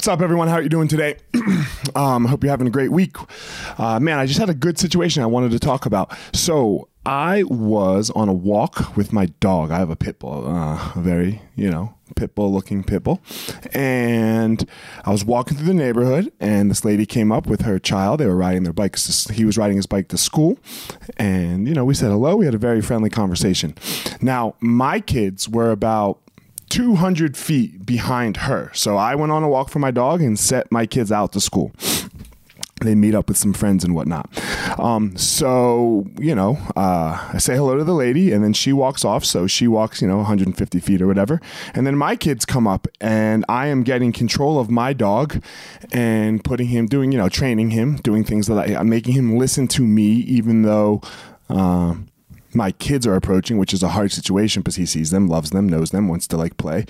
What's up, everyone? How are you doing today? um, hope you're having a great week. Uh, man, I just had a good situation I wanted to talk about. So I was on a walk with my dog. I have a pit bull, uh, a very, you know, pit bull looking pit bull. And I was walking through the neighborhood, and this lady came up with her child. They were riding their bikes. To, he was riding his bike to school. And, you know, we said hello. We had a very friendly conversation. Now, my kids were about 200 feet behind her. So I went on a walk for my dog and set my kids out to school. They meet up with some friends and whatnot. Um, so, you know, uh, I say hello to the lady and then she walks off. So she walks, you know, 150 feet or whatever. And then my kids come up and I am getting control of my dog and putting him, doing, you know, training him, doing things that I, I'm making him listen to me, even though. Uh, my kids are approaching, which is a hard situation because he sees them, loves them, knows them, wants to like play.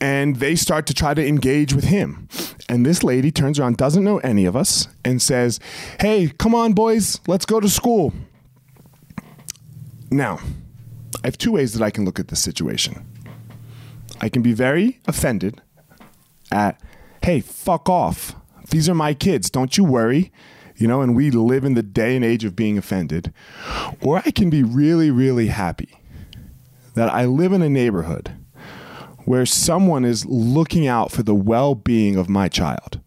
And they start to try to engage with him. And this lady turns around, doesn't know any of us, and says, Hey, come on, boys, let's go to school. Now, I have two ways that I can look at this situation. I can be very offended at, Hey, fuck off. These are my kids. Don't you worry you know, and we live in the day and age of being offended. Or I can be really, really happy that I live in a neighborhood where someone is looking out for the well being of my child.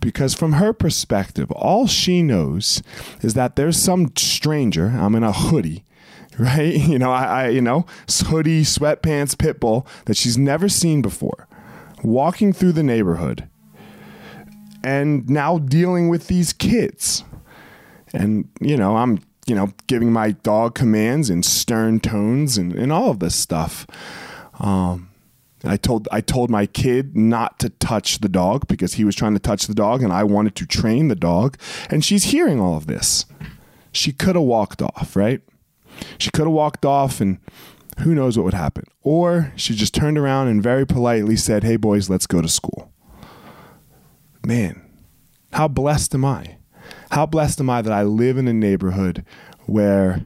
Because from her perspective, all she knows is that there's some stranger, I'm in a hoodie, right? You know, I, I you know, hoodie, sweatpants, pit bull that she's never seen before, walking through the neighborhood and now dealing with these kids. And, you know, I'm, you know, giving my dog commands in stern tones and, and all of this stuff. Um, I told I told my kid not to touch the dog because he was trying to touch the dog and I wanted to train the dog and she's hearing all of this. She could have walked off, right? She could have walked off and who knows what would happen. Or she just turned around and very politely said, "Hey boys, let's go to school." Man, how blessed am I? How blessed am I that I live in a neighborhood where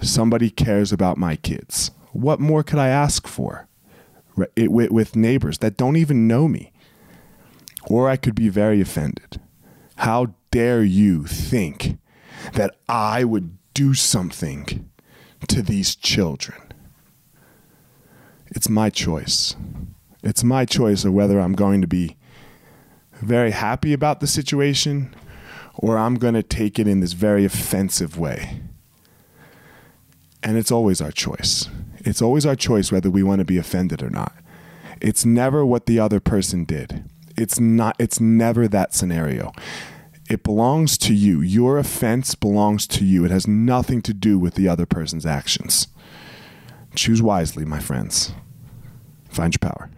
somebody cares about my kids? What more could I ask for? It, with, with neighbors that don't even know me. Or I could be very offended. How dare you think that I would do something to these children? It's my choice. It's my choice of whether I'm going to be very happy about the situation or I'm going to take it in this very offensive way. And it's always our choice. It's always our choice whether we want to be offended or not. It's never what the other person did. It's not it's never that scenario. It belongs to you. Your offense belongs to you. It has nothing to do with the other person's actions. Choose wisely, my friends. Find your power.